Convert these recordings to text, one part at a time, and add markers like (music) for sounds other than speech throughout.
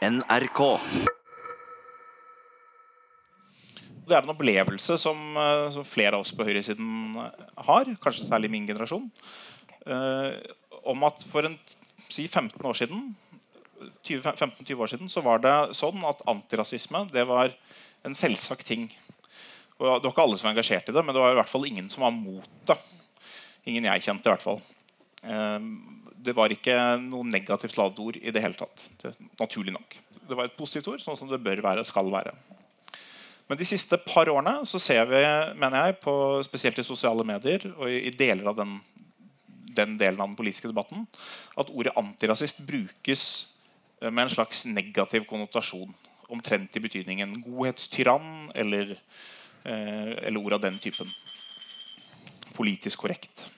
NRK. Det er en opplevelse som, eh, som flere av oss på høyresiden har, kanskje særlig min generasjon, eh, om at for en, si 15 år siden 15-20 år siden så var det sånn at antirasisme det var en selvsagt ting. Og Det var ikke alle som var engasjert i det, men det var i hvert fall ingen som var mot det. Ingen jeg kjente, i hvert fall. Eh, det var ikke noe negativt ladet ord i det hele tatt. Det, naturlig nok. Det var et positivt ord, sånn som det bør være og skal være. Men de siste par årene så ser vi, mener jeg, på, spesielt i sosiale medier og i, i deler av den, den, delen av den politiske debatten, at ordet antirasist brukes eh, med en slags negativ konnotasjon. Omtrent i betydningen godhetstyrann eller, eh, eller ord av den typen. Politisk korrekt.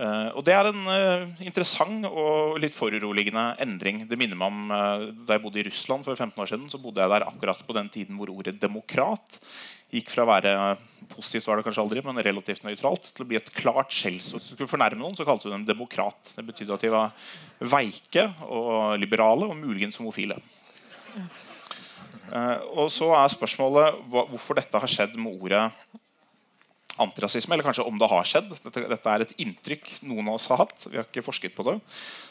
Uh, og Det er en uh, interessant og litt foruroligende endring. Det minner meg om uh, Da jeg bodde i Russland for 15 år siden, så bodde jeg der akkurat på den tiden hvor ordet 'demokrat' gikk fra å være positivt var det kanskje aldri, men relativt nøytralt til å bli et klart skjellsord. Hvis du skulle fornærme noen, så kalte du dem demokrat. Det betydde at de var veike og liberale og muligens homofile. og så er spørsmålet hvorfor dette har skjedd med ordet antirasisme, eller kanskje om det har skjedd. Dette, dette, er et inntrykk noen av oss har hatt. Vi har ikke forsket på det.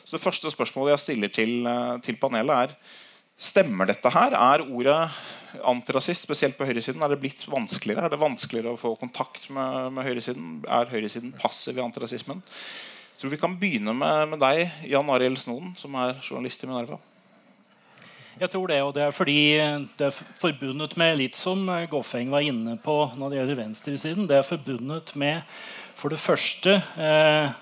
Så Det første spørsmålet jeg stiller til, eh, til panelet, er Stemmer dette her? Er ordet antirasist, spesielt på høyresiden, er det blitt vanskeligere? Er det vanskeligere å få kontakt med, med høyresiden? Er høyresiden passiv i antirasismen? Jeg tror vi kan begynne med, med deg, Jan Arild Snoden, som er journalist i Minerva. Jeg tror det, og det er fordi det er forbundet med litt som Goffeng var inne på når det gjelder venstresiden. Det er forbundet med for det første eh,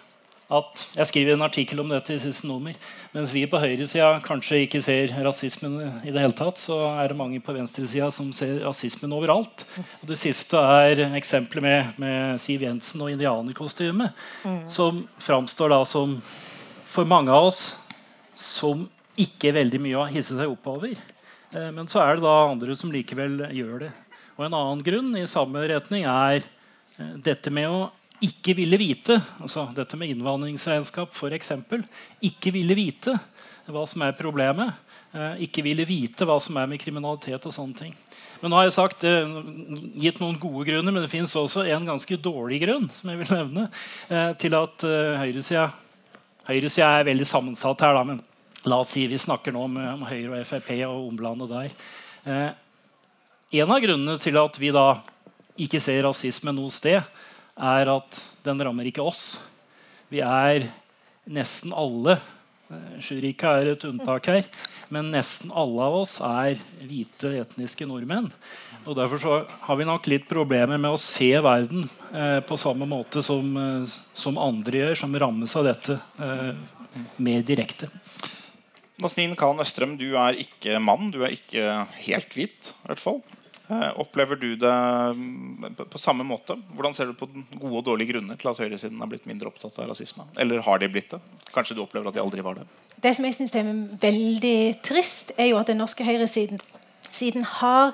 at Jeg skriver en artikkel om dette i siste nummer. Mens vi på høyresida kanskje ikke ser rasismen i det hele tatt, så er det mange på venstresida som ser rasismen overalt. Og det siste er eksempelet med, med Siv Jensen og indianerkostyme, mm. som framstår da som for mange av oss som ikke veldig mye å hisse seg opp over. Eh, men så er det da andre som likevel gjør det. Og En annen grunn i samme retning er eh, dette med å ikke ville vite. altså Dette med innvandringsregnskap, f.eks. Ikke ville vite hva som er problemet. Eh, ikke ville vite hva som er med kriminalitet og sånne ting. Men nå har jeg sagt, gitt noen gode grunner, men det fins også en ganske dårlig grunn som jeg vil nevne, til at høyresida Høyresida er veldig sammensatt her. da, men La oss si vi snakker nå om, om Høyre og Frp og omlandet der. Eh, en av grunnene til at vi da ikke ser rasisme noe sted, er at den rammer ikke oss. Vi er nesten alle Sjurika er et unntak her. Men nesten alle av oss er hvite etniske nordmenn. Og Derfor har vi nok litt problemer med å se verden eh, på samme måte som, eh, som, andre gjør, som rammes av dette eh, mer direkte. Nasnin Khan Østrøm, du er ikke mann. Du er ikke helt hvit. i hvert fall. Eh, opplever du det mm, på samme måte? Hvordan ser du på gode og dårlige grunner til at høyresiden har blitt mindre opptatt av rasisme? Eller har de blitt det? Kanskje du opplever at de aldri var det? Det som jeg synes er veldig trist, er jo at den norske høyresiden siden har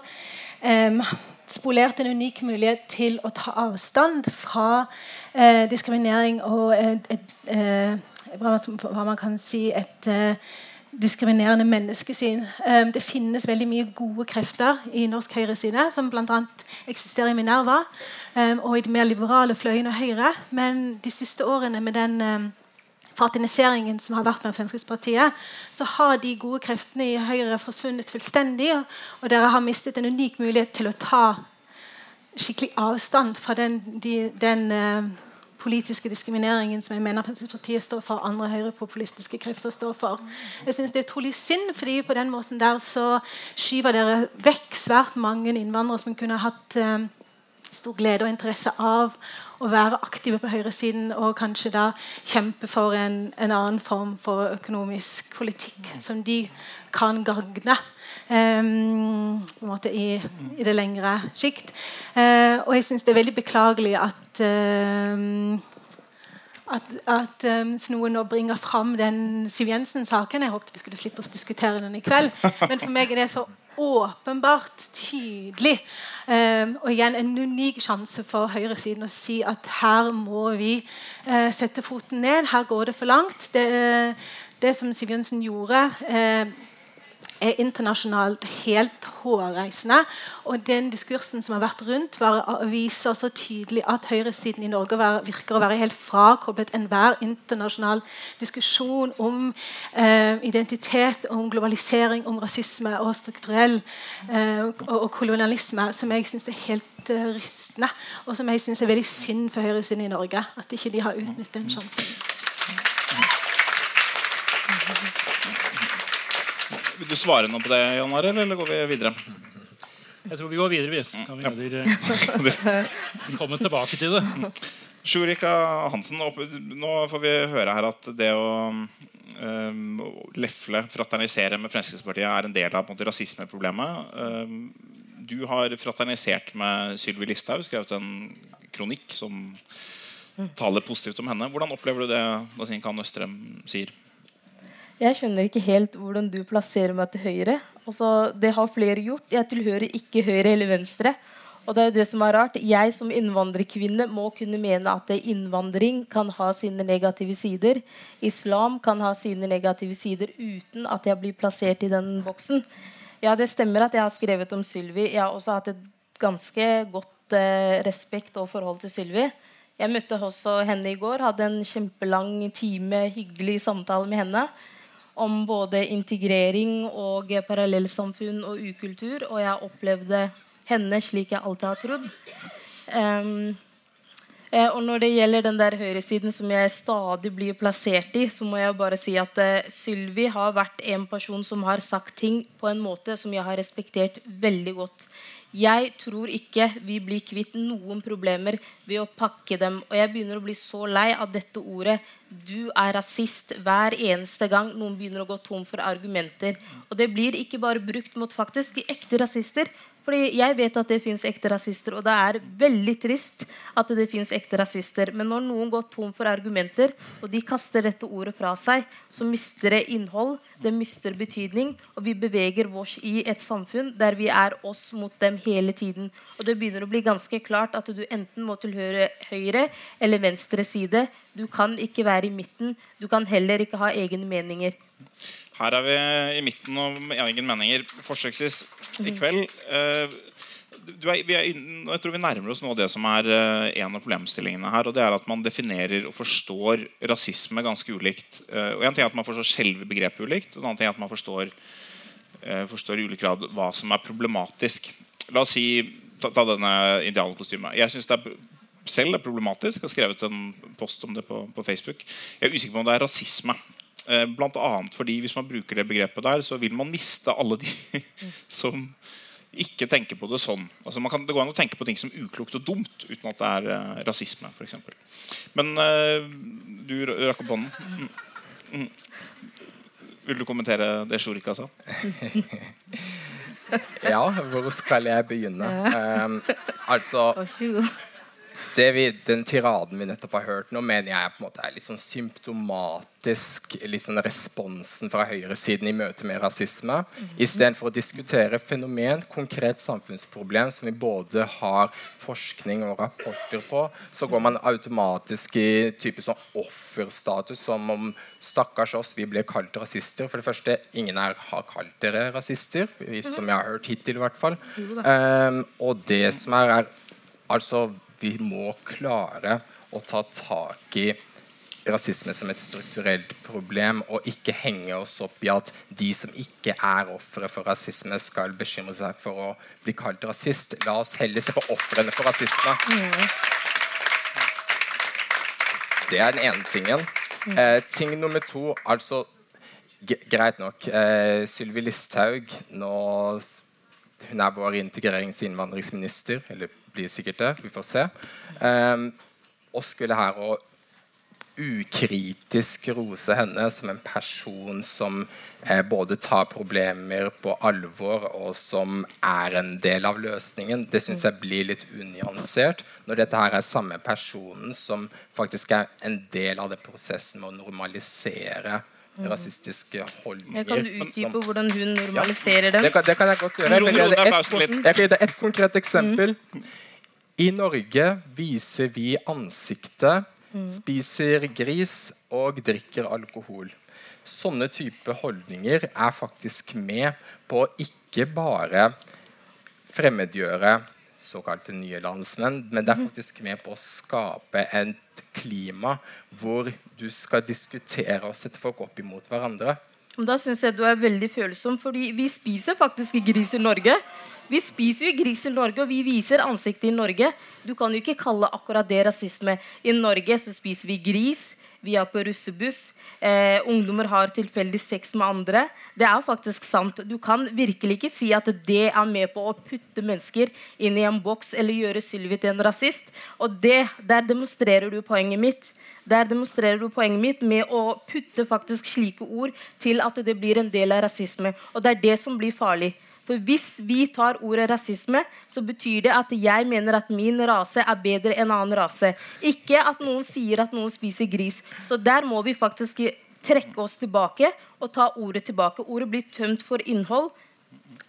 um, spolert en unik mulighet til å ta avstand fra uh, diskriminering og et, et, et, hva man kan si et diskriminerende menneskesyn. Um, det finnes veldig mye gode krefter i norsk høyreside, som bl.a. eksisterer i Minerva um, og i de mer liberale fløyene Høyre. Men de siste årene med den um, fartiniseringen som har vært med Fremskrittspartiet, så har de gode kreftene i Høyre forsvunnet fullstendig. Og, dere har mistet en unik mulighet til å ta skikkelig avstand fra den, de, den politiske diskrimineringen som jeg mener Fremskrittspartiet står for, andre høyrepopulistiske krefter står for. Jeg synes Det er utrolig synd, fordi på den måten der så skyver dere vekk svært mange innvandrere som kunne hatt eh, stor glede og interesse av å være aktive på høyresiden og kanskje da kjempe for en, en annen form for økonomisk politikk som de kan gagne um, i, i det lengre sikt. Uh, og jeg syns det er veldig beklagelig at uh, at, at um, noen nå bringer fram den Siv Jensen-saken. Jeg håpet vi skulle slippe å diskutere den i kveld. Men for meg er det så åpenbart tydelig. Um, og igjen en unik sjanse for høyresiden å si at her må vi uh, sette foten ned. Her går det for langt. Det, det som Siv Jensen gjorde, uh, er internasjonalt helt hårreisende. Og den diskursen som har vært rundt, var, viser så tydelig at høyresiden i Norge var, virker å være helt frakoblet enhver internasjonal diskusjon om eh, identitet, om globalisering, om rasisme og strukturell eh, og, og, kolonialisme, som jeg syns er helt uh, rystende, og som jeg syns er veldig synd for høyresiden i Norge. At ikke de har utnyttet den sjansen. Vil du svare noe på det, Jan Arild, eller går vi videre? Jeg tror vi går videre. Hvis. Kan vi heller komme tilbake til det. Sjurika Hansen, nå får vi høre her at det å um, lefle, fraternisere med Fremskrittspartiet er en del av en måte, rasismeproblemet. Um, du har fraternisert med Sylvi Listhaug, skrevet en kronikk som taler positivt om henne. Hvordan opplever du det Nasin Østrem sier? Jeg skjønner ikke helt hvordan du plasserer meg til høyre. Altså, det har flere gjort. Jeg tilhører ikke høyre eller venstre. Og det er det som er rart. Jeg som innvandrerkvinne må kunne mene at innvandring kan ha sine negative sider. Islam kan ha sine negative sider uten at jeg blir plassert i den boksen. Ja, det stemmer at jeg har skrevet om Sylvi. Jeg har også hatt et ganske godt eh, respekt og forhold til Sylvi. Jeg møtte også henne i går, hadde en kjempelang time hyggelig samtale med henne om både integrering og parallellsamfunn og ukultur. Og jeg opplevde henne slik jeg alltid har trodd. Um, og når det gjelder den der høyresiden som jeg stadig blir plassert i, så må jeg bare si at eh, Sylvi har vært en person som har sagt ting på en måte som jeg har respektert veldig godt. Jeg tror ikke vi blir kvitt noen problemer ved å pakke dem. Og jeg begynner å bli så lei av dette ordet 'du er rasist' hver eneste gang noen begynner å gå tom for argumenter. Og det blir ikke bare brukt mot faktisk de ekte rasister, fordi jeg vet at det fins ekte rasister, og det er veldig trist at det fins ekte rasister. Men når noen går tom for argumenter, og de kaster dette ordet fra seg, så mister det innhold, det mister betydning, og vi beveger oss i et samfunn der vi er oss mot dem hele tiden. Og det begynner å bli ganske klart at du enten må tilhøre høyre eller venstre side. Du kan ikke være i midten. Du kan heller ikke ha egne meninger. Her er vi i midten om egen meninger forsøksvis i mhm. kveld. Uh, er, er, jeg tror vi nærmer oss nå det som er uh, en av problemstillingene her. og det er At man definerer og forstår rasisme ganske ulikt. Uh, og En ting er at man forstår selve begrepet ulikt. og En annen ting er at man forstår, forstår i ulik grad hva som er problematisk. La oss si, ta, ta denne indianerkostymet. Jeg syns det er selv er problematisk. Jeg har skrevet en post om det på, på Facebook. Jeg er usikker på om det er rasisme. Eh, Bl.a. fordi hvis man bruker det begrepet der, så vil man miste alle de (laughs) som ikke tenker på det sånn. Altså kan, det går an å tenke på ting som uklokt og dumt uten at det er uh, rasisme. For eksempel. Men uh, du rakk opp hånden. Mm. Mm. Vil du kommentere det Shorika sa? (laughs) ja, hvor skal jeg begynne? Um, altså vi, den tiraden vi nettopp har hørt nå, mener jeg på en måte er litt sånn symptomatisk litt sånn responsen fra høyresiden i møte med rasisme. Mm -hmm. Istedenfor å diskutere fenomen, konkret samfunnsproblem som vi både har forskning og rapporter på, så går man automatisk i type sånn offerstatus, som om stakkars oss, vi ble kalt rasister. For det første, ingen her har kalt dere rasister, som jeg har hørt hittil i hvert fall. Um, og det som er, er altså vi må klare å ta tak i rasisme som et strukturelt problem, og ikke henge oss opp i at de som ikke er ofre for rasisme, skal bekymre seg for å bli kalt rasist. La oss heller se på ofrene for rasisme. Det er den ene tingen. Eh, ting nummer to altså Greit nok. Eh, Sylvi Listhaug nå, Hun er vår integrerings- og innvandringsminister. Eller blir sikkert det. Vi får se. Um, og skulle her å ukritisk rose henne som en person som eh, både tar problemer på alvor, og som er en del av løsningen. Det syns jeg blir litt unyansert når dette her er samme personen som faktisk er en del av den prosessen med å normalisere. Rasistiske holdninger. Kan du utdype hvordan hun normaliserer ja, dem? Det kan, det kan, jeg godt gjøre. Jeg kan gi deg et konkret eksempel. Mm. I Norge viser vi ansiktet, mm. spiser gris og drikker alkohol. sånne type holdninger er faktisk med på å ikke bare fremmedgjøre såkalte nye landsmenn, men det er faktisk med på å skape et klima hvor du skal diskutere og sette folk opp imot hverandre. Da syns jeg du er veldig følsom, fordi vi spiser faktisk gris i Norge. Vi spiser jo gris i Norge, og vi viser ansiktet i Norge. Du kan jo ikke kalle akkurat det rasisme. I Norge så spiser vi gris. Vi er på russebuss. Eh, ungdommer har tilfeldig sex med andre. Det er faktisk sant. Du kan virkelig ikke si at det er med på å putte mennesker inn i en boks eller gjøre Sylvi til en rasist. Og det, der demonstrerer du poenget mitt. Der demonstrerer du poenget mitt med å putte faktisk slike ord til at det blir en del av rasisme. Og det er det som blir farlig. For hvis vi tar ordet rasisme, så betyr det at jeg mener at min rase er bedre enn annen rase. Ikke at noen sier at noen spiser gris. Så der må vi faktisk trekke oss tilbake og ta ordet tilbake. Ordet blir tømt for innhold.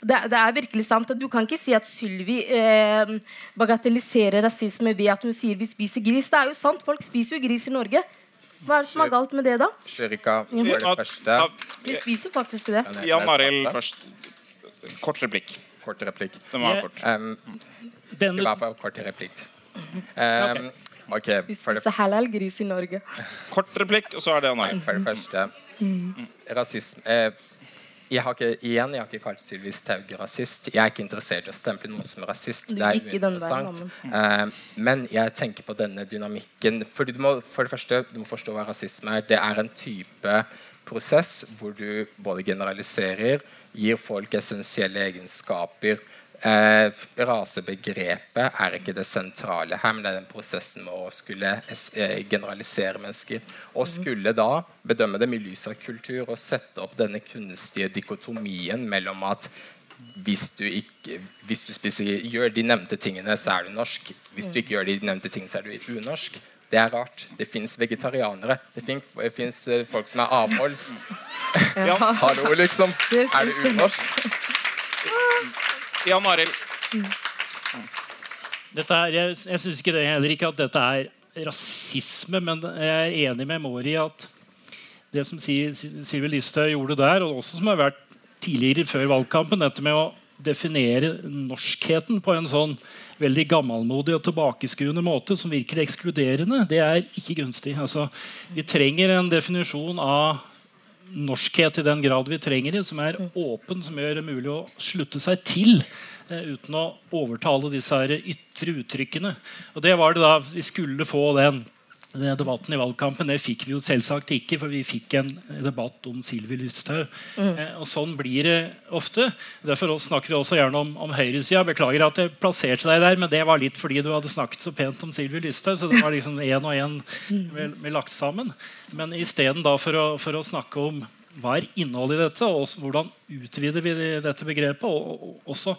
Det, det, er virkelig sant. Du kan ikke si at Sylvi eh, bagatelliserer rasisme ved at hun sier vi spiser gris. Det er jo sant, folk spiser jo gris i Norge. Hva er det som er galt med det, da? Sherika, det første Vi spiser faktisk det. Jan Arild først. Kort replikk. Kort replikk. Den var kort. Um, skal bare få kort replikk. Um, okay, Vi for det, spiser halal gris i Norge. Kort replikk, og så er det Jan for det første Rasisme eh, jeg har ikke, igjen, jeg har ikke kalt Sylvi Staug rasist. Jeg er ikke interessert i å stemple noen som rasist. Det er uinteressant. Uh, men jeg tenker på denne dynamikken fordi du må, For det første, du må forstå hva rasisme er. Det er en type prosess hvor du både generaliserer, gir folk essensielle egenskaper. Eh, rasebegrepet er ikke det sentrale her, men det er den prosessen med å skulle eh, generalisere mennesker. Og skulle da bedømme dem i lys av kultur og sette opp denne kunstige dikotomien mellom at hvis du, ikke, hvis du spiser, gjør de nevnte tingene, så er du norsk. Hvis du ikke gjør de nevnte tingene, så er du unorsk. Det er rart. Det fins vegetarianere. Det fins folk som er avholds. (laughs) Ja. (laughs) Hallo, liksom. Er det unorsk? Jan Arild. Jeg jeg syns ikke det heller ikke at dette er rasisme, men jeg er enig med Mori i at det som Sylvi Listhaug gjorde der, og også som har vært tidligere før valgkampen, dette med å definere norskheten på en sånn veldig gammelmodig og tilbakeskuende måte som virker ekskluderende, det er ikke gunstig. Altså, vi trenger en definisjon av norskhet i den grad vi trenger det, som er åpen, som gjør det mulig å slutte seg til eh, uten å overtale disse ytre uttrykkene. Og det var det da vi skulle få den, den debatten i valgkampen. Det fikk vi jo selvsagt ikke, for vi fikk en debatt om Sylvi Lysthaug. Eh, og sånn blir det ofte. Derfor snakker vi også gjerne om, om høyresida. Beklager at jeg plasserte deg der, men det var litt fordi du hadde snakket så pent om Sylvi Lysthaug. Så det var liksom én og én med, med lagt sammen. Men isteden for, å- for å snakke om hva er innholdet i dette, og hvordan utvider vi dette begrepet, og, og også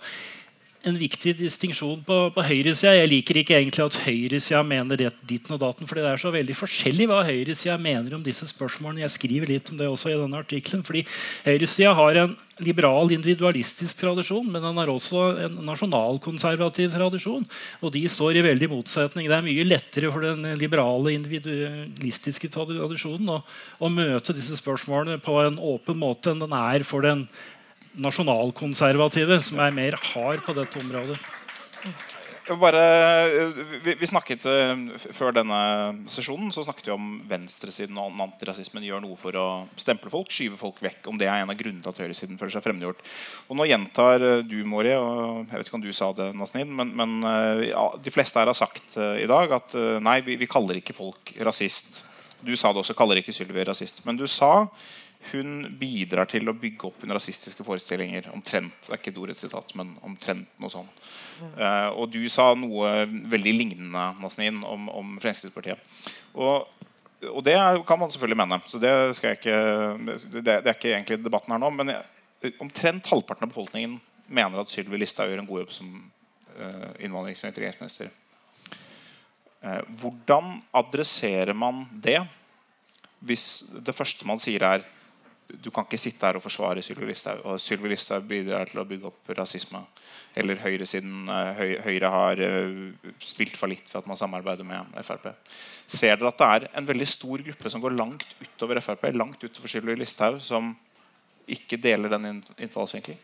en viktig distinksjon på, på høyresida. Jeg liker ikke egentlig at høyresida mener det, ditten og datten, fordi det er så veldig forskjellig hva høyresida mener om disse spørsmålene. Jeg skriver litt om det også i denne artikkelen. fordi Høyresida har en liberal, individualistisk tradisjon, men den har også en nasjonalkonservativ tradisjon. Og de står i veldig motsetning. Det er mye lettere for den liberale, individualistiske tradisjonen å, å møte disse spørsmålene på en åpen måte enn den er for den nasjonalkonservative, som er mer hard på dette området. Bare, vi, vi snakket eh, Før denne sesjonen så snakket vi om venstresiden og antirasismen gjør noe for å stemple folk, skyve folk vekk. Om det er en av grunnene til at høyresiden føler seg fremmedgjort. Og Nå gjentar eh, du, Mori, og jeg vet ikke om du sa det, Nasnid, men, men eh, ja, de fleste her har sagt eh, i dag at eh, nei, vi, vi kaller ikke folk rasist. Du sa det også, kaller ikke Sylvi rasist. Men du sa hun bidrar til å bygge opp under rasistiske forestillinger. Omtrent. Det er ikke et ordet sitat, men omtrent noe sånt. Eh, og du sa noe veldig lignende Nasnin, om, om Fremskrittspartiet. Og, og det kan man selvfølgelig mene. Så det, ikke, det, det er ikke egentlig debatten her nå. Men jeg, omtrent halvparten av befolkningen mener at Sylvi Listhaug gjør en god jobb som uh, innvandrings- og integreringsminister. Uh, hvordan adresserer man det hvis det første man sier, er du kan ikke sitte her og forsvare Sylvi Listhaug. Og Sylvi Listhaug bidrar til å bygge opp rasisme. Eller høyresiden, høy, Høyre har uh, spilt fallitt for at man samarbeider med Frp. Ser dere at det er en veldig stor gruppe som går langt utover Frp, langt utover Sylvi Listhaug, som ikke deler den innfallsvinkelen?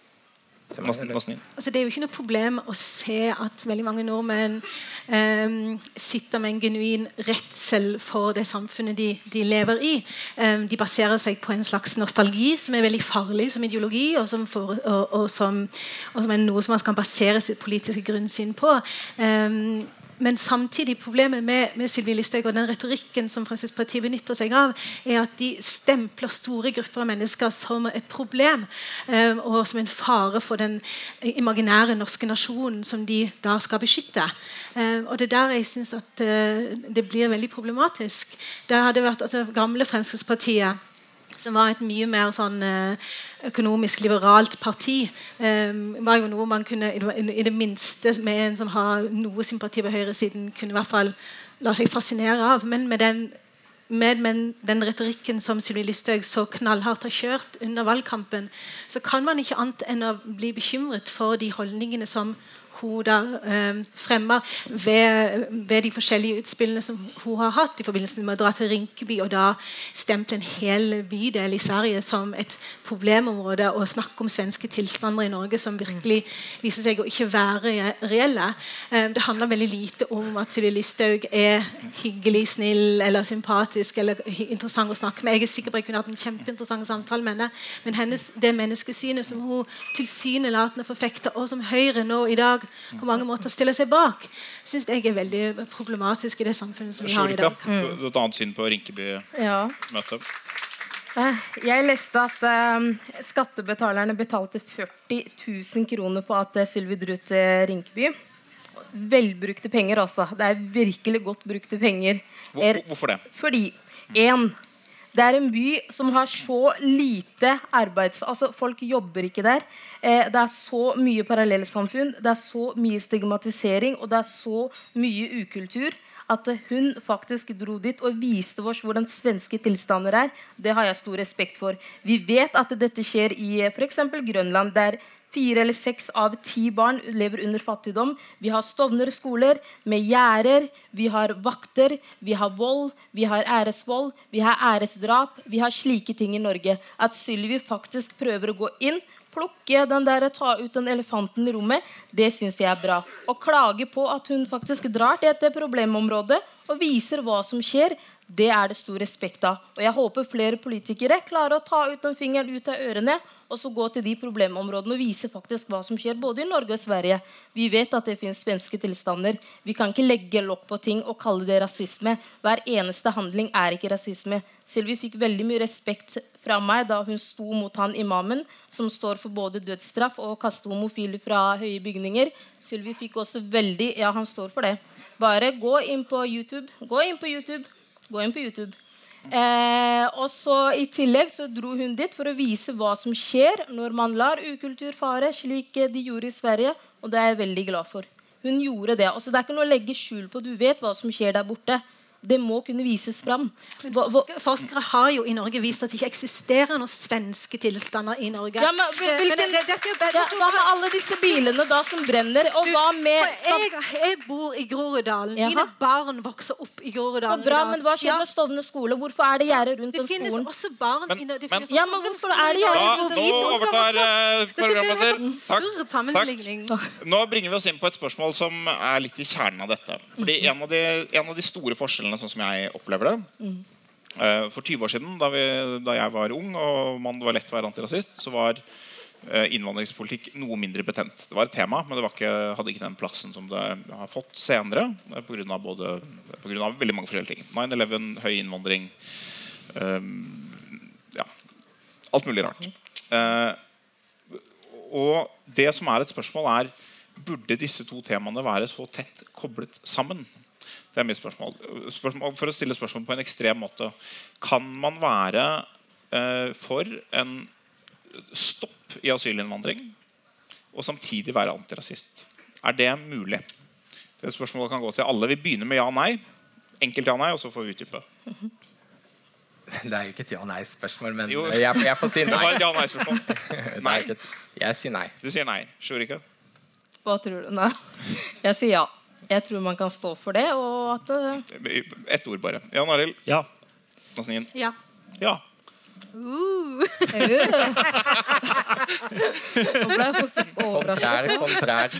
Altså, det er jo ikke noe problem å se at veldig mange nordmenn um, sitter med en genuin redsel for det samfunnet de, de lever i. Um, de baserer seg på en slags nostalgi som er veldig farlig som ideologi, og som, for, og, og som, og som er noe som man kan basere sitt politiske grunnsyn på. Um, men samtidig problemet med, med Sylvi Listhaug og den retorikken som Fremskrittspartiet benytter seg av, er at de stempler store grupper av mennesker som et problem eh, og som en fare for den imaginære norske nasjonen som de da skal beskytte. Eh, og Det er der jeg syns at eh, det blir veldig problematisk. Det hadde vært altså, gamle Fremskrittspartiet som var et mye mer sånn eh, økonomisk liberalt parti, eh, var jo noe man kunne i det minste med en som har noe sympati på høyresiden, kunne i hvert fall la seg fascinere av. Men med den, med, med den retorikken som Sylvi Listhaug så knallhardt har kjørt under valgkampen, så kan man ikke annet enn å bli bekymret for de holdningene som hun eh, fremma ved, ved, de forskjellige utspillene som hun har hatt i forbindelse med å dra til Rinkeby og da stemple en hel bydel i Sverige som et problemområde og snakke om svenske tilstander i Norge som virkelig viser seg å ikke være reelle. Eh, det handler veldig lite om at Sylvi Listhaug er hyggelig, snill eller sympatisk eller interessant å snakke med. Jeg er sikker på at jeg kunne hatt en kjempeinteressant samtale med henne, men hennes, det menneskesynet som hun tilsynelatende forfekter, og som Høyre nå i dag på mange måter stiller seg bak, syns jeg er veldig problematisk i det samfunnet som vi har i dag. Mm. Et annet syn på Rinkeby-møtet? Ja. Eh, jeg leste at uh, skattebetalerne betalte 40 000 kroner på at Sylvi dro til Rinkeby. Velbrukte penger også. Det er virkelig godt brukte penger. Hvorfor det? Fordi en, det er en by som har så lite arbeids... Altså, folk jobber ikke der. Eh, det er så mye parallellsamfunn, det er så mye stigmatisering, og det er så mye ukultur at hun faktisk dro dit og viste oss hvordan svenske tilstander er. Det har jeg stor respekt for. Vi vet at dette skjer i f.eks. Grønland, der Fire eller seks av ti barn lever under fattigdom. Vi har Stovner-skoler med gjerder, vi har vakter, vi har vold, vi har æresvold, vi har æresdrap. Vi har slike ting i Norge. At Sylvi faktisk prøver å gå inn, plukke den der, ta ut den elefanten i rommet, det syns jeg er bra. Å klage på at hun faktisk drar til et problemområde og viser hva som skjer, det er det stor respekt av. Og jeg håper flere politikere klarer å ta ut den fingeren ut av ørene og så gå til de problemområdene og vise faktisk hva som skjer både i Norge og Sverige. Vi vet at det finnes svenske tilstander. Vi kan ikke legge lokk på ting og kalle det rasisme. Hver eneste handling er ikke rasisme. Sylvi fikk veldig mye respekt fra meg da hun sto mot han imamen, som står for både dødsstraff og å kaste homofile fra høye bygninger. Sylvi fikk også veldig Ja, han står for det. Bare gå inn på YouTube. Gå inn på YouTube. Gå inn på YouTube. Eh, og så I tillegg så dro hun dit for å vise hva som skjer når man lar ukultur fare, slik de gjorde i Sverige. Og det er jeg veldig glad for. Hun gjorde det. Altså, det er ikke noe å legge skjul på. Du vet hva som skjer der borte det må kunne vises fram. Forskere, forskere har jo i Norge vist at det ikke eksisterer noen svenske tilstander i Norge. Ja, men, hvilken, men det, det, det, ja, hva med alle disse bilene da som brenner? Og du, hva med jeg, jeg, bor i Groruddalen. Mine barn vokser opp i Groruddalen. Så bra, men Hva skjer ja. med Stovner skole? Hvorfor er det gjerde rundt den skolen? Det finnes også barn men, i, men, ja, men hvorfor er det gjerde rundt den skolen? Nå overtar uh, programleder. Takk. Takk. Nå bringer vi oss inn på et spørsmål som er litt i kjernen av dette. Fordi en av de, en av de store forskjellene forskjellene, sånn som jeg opplever det. Mm. For 20 år siden, da, vi, da, jeg var ung og man var lett å være antirasist, så var eh, innvandringspolitikk noe mindre betent. Det var et tema, men det ikke, hadde ikke den plassen som det har fått senere. Pga. veldig mange forskjellige ting. 9-11, høy innvandring um, Ja, alt mulig rart. Uh, og det som er et spørsmål, er burde disse to temaene være så tett koblet sammen? Det er mitt spørsmål. spørsmål. For å stille spørsmål på en ekstrem måte. Kan man være eh, for en stopp i asylinnvandring og samtidig være antirasist? Er det mulig? Det spørsmålet kan gå til alle. Vi begynner med ja og nei. Enkelt ja-nei, og så får vi utdype. (laughs) Det er jo ikke et ja-nei-spørsmål, men Jo. (laughs) jeg, jeg får si nei. Det var et ja-nei-spørsmål. (laughs) Nei. Jeg sier nei. Du sier nei. Shurika? Hva tror du? Nei. Jeg sier ja. Jeg tror man kan stå for det, og at eh, Ett ord, bare. Jan Arild Ja. Nasin. Ja. Ja. Uh. (laughs) Nå ble jeg faktisk overrasket. Kontrær, kontrær.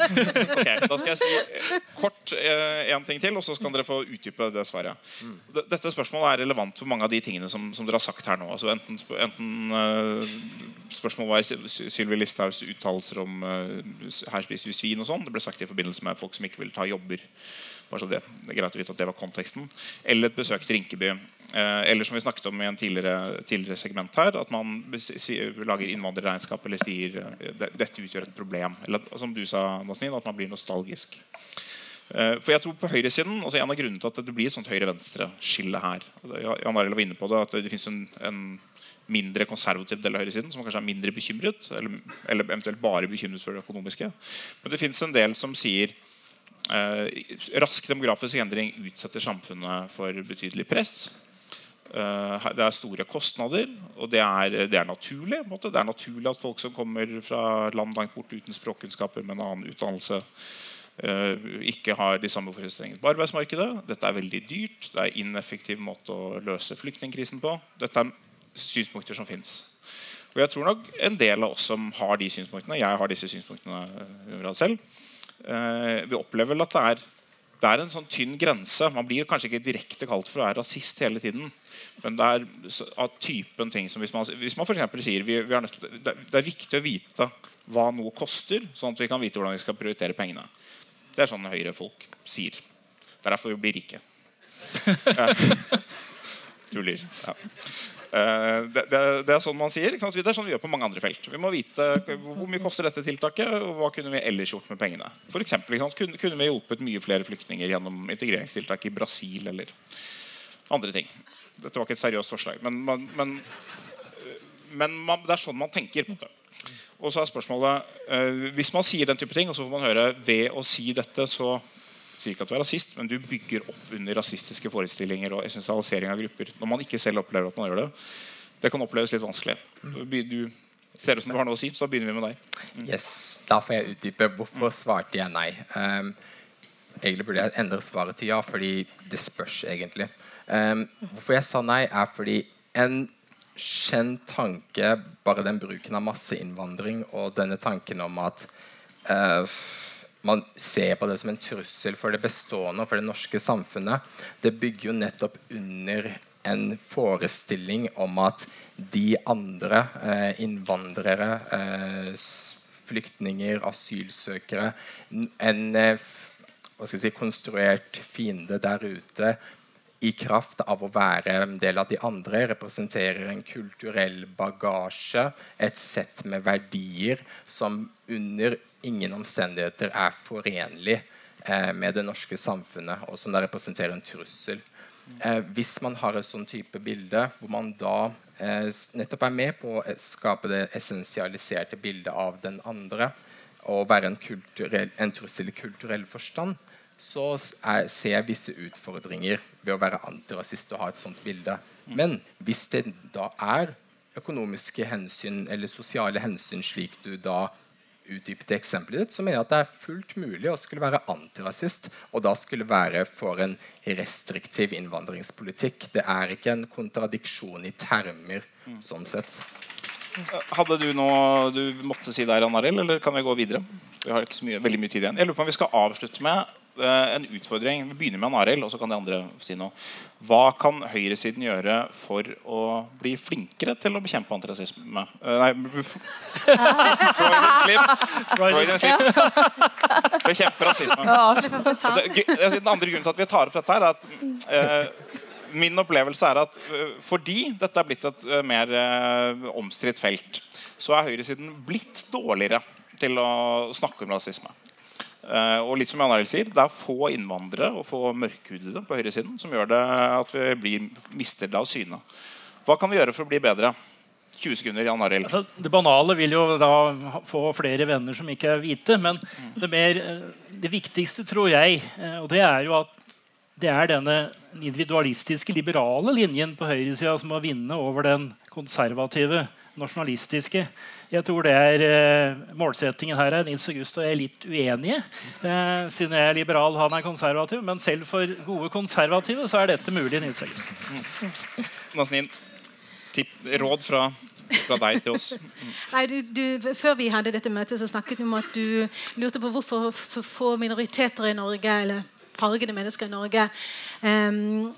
Okay, Da skal jeg si eh, kort én ting til, og så kan dere få utdype det svaret. D- Dette spørsmålet er relevant for mange av de tingene som, som dere har sagt her nå. Altså enten sp- enten eh, spørsmålet var Syl- Sy- Sylvi Listhaugs uttalelser om eh, her spiser vi svin og sånn. Det ble sagt i forbindelse med folk som ikke vil ta jobber. Bare så det, det er greit å vite at det var konteksten. Eller et besøk til Rinkeby. Eh, eller som vi snakket om i en tidligere, tidligere segment her, at man lager innvandrerregnskap eller sier eh, dette utgjør et problem. Eller som du sa, Nasnin, at man blir nostalgisk. Eh, For jeg tror på høyresiden, altså En av grunnene til at det blir et sånt høyre-venstre-skille her Jan Arild var inne på det, at det finnes en, en mindre konservativ del av høyresiden som kanskje er mindre bekymret, eller, eller eventuelt bare bekymret for det økonomiske. Men det finnes en del som sier eh, rask demografisk endring utsetter samfunnet for betydelig press. Eh, det er store kostnader, og det er, det er naturlig. Det er naturlig at folk som kommer fra land langt borte uten språkkunnskaper, med en annen utdannelse, eh, ikke har de samme forutsetningene på arbeidsmarkedet. Dette er veldig dyrt. Det er ineffektiv måte å løse flyktningkrisen på. Dette er synspunkter som fins. Og jeg tror nok en del av oss som har de synspunktene, jeg har disse synspunktene eh, selv, vi opplever vel at det er det er en sånn tynn grense. Man blir kanskje ikke direkte kalt for å være rasist hele tiden. Men det er av typen ting som Hvis man, hvis man for eksempel sier vi, vi er nødt, det, er viktig å vite hva noe koster, sånn at vi kan vite hvordan vi skal prioritere pengene. Det er sånn Høyre-folk sier. Det er derfor vi blir rike. (laughs) Tuller. Ja. Eh, det, det, det er sånn man sier. Ikke sant? Det er sånn vi gjør på mange andre felt. Vi må vite hvor mye koster dette tiltaket, og hva kunne vi ellers gjort med pengene. For eksempel? Kunne, kunne vi hjulpet mye flere flyktninger gjennom integreringstiltak i Brasil eller andre ting. Dette var ikke et seriøst forslag, men, man, men, men man, det er sånn man tenker. på det. Og så er spørsmålet eh, Hvis man sier den type ting, og så får man høre ved å si dette, så sier ikke at du er rasist, men du bygger opp under rasistiske forestillinger og essensialisering av grupper. Når man ikke selv opplever at man gjør det. Det kan oppleves litt vanskelig. Du, ser ut som du har noe å si, så da begynner vi med deg. Yes, Da får jeg utdype. Hvorfor svarte jeg nei? Um, egentlig burde jeg endre svaret til ja, fordi det spørs egentlig. Um, hvorfor jeg sa nei, er fordi en kjent tanke, bare den bruken av masseinnvandring og denne tanken om at uh, man ser på det som en trussel for det bestående og for det norske samfunnet, det bygger jo nettopp under en forestilling om at de andre eh, innvandrere, eh, flyktninger, asylsøkere En eh, si, konstruert fiende der ute i kraft av å være en del av de andre, representerer en kulturell bagasje, et sett med verdier som under ingen omstendigheter er forenlig eh, med det norske samfunnet, og som da representerer en trussel. Eh, hvis man har et sånn type bilde, hvor man da eh, nettopp er med på å skape det essensialiserte bildet av den andre, og være en, en trussel i kulturell forstand, så er, ser jeg visse utfordringer ved å være antirasist og ha et sånt bilde. Men hvis det da er økonomiske hensyn eller sosiale hensyn, slik du da utdypet i eksempelet ditt, så mener jeg at det er fullt mulig å skulle være antirasist, og da skulle være for en restriktiv innvandringspolitikk. Det er ikke en kontradiksjon i termer, sånn sett. Hadde du noe du måtte si der, Ann Arild, eller kan vi gå videre? Vi har ikke mye, veldig mye tid igjen. Jeg lurer på om vi skal avslutte med en utfordring. Vi begynner med Arild, og så kan de andre si noe. Hva kan høyresiden gjøre for å bli flinkere til å bekjempe antirasisme? Eh, nei (laughs) Freudian slip. Bekjempe rasisme. Altså, altså, den andre grunnen til at vi tar opp dette, her er at uh, min opplevelse er at eh, fordi dette er blitt et eh, mer omstridt felt, så er høyresiden blitt dårligere til å snakke om rasisme. Eh, og litt som Jan Arild sier, Det er få innvandrere og få mørkhudede på høyresiden som gjør det at vi blir, mister det av syne. Hva kan vi gjøre for å bli bedre? 20 sekunder, Jan Arild. Altså, det banale vil jo da få flere venner som ikke er hvite. Men det, mer, eh, det viktigste, tror jeg, eh, og det er jo at det er denne individualistiske, liberale linjen på høyresida som må vinne over den konservative, nasjonalistiske. Jeg tror det er eh, målsettingen her er Nils August og jeg er litt uenige. Eh, siden jeg er liberal, han er konservativ. Men selv for gode konservative så er dette mulig. Nils August. Mm. Nasnin, tipp, råd fra, fra, deg til oss. (laughs) Nei, du, du, før vi hadde dette møtet, så snakket vi om at du lurte på hvorfor så få minoriteter i Norge, eller fargede mennesker i Norge, um,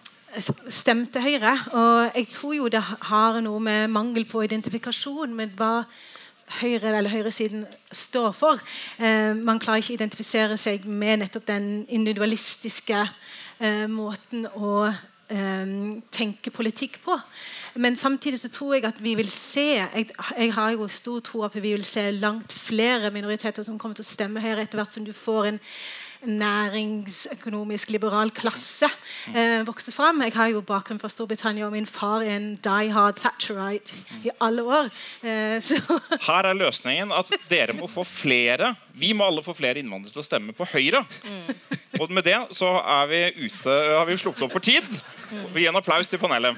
stemte Høyre. Og jeg tror jo det har noe med mangel på identifikasjon med hva Høyre eller høyresiden står for. Eh, man klarer ikke å identifisere seg med nettopp den individualistiske eh, måten å eh, tenke politikk på. Men samtidig så tror jeg at vi vil se jeg, jeg har jo stor tro på at vi vil se langt flere minoriteter som kommer til å stemme her etter hvert som du får en næringsøkonomisk liberal klasse eh, vokse fram. Jeg har jo bakgrunn fra Storbritannia, og min far er en die hard Thatcherite i alle år. Eh, Her er løsningen at dere må få flere Vi må alle få flere innvandrere til å stemme på Høyre. Mm. Og med det så er vi ute, har vi sluppet opp for tid. Vi gir en applaus til panelet.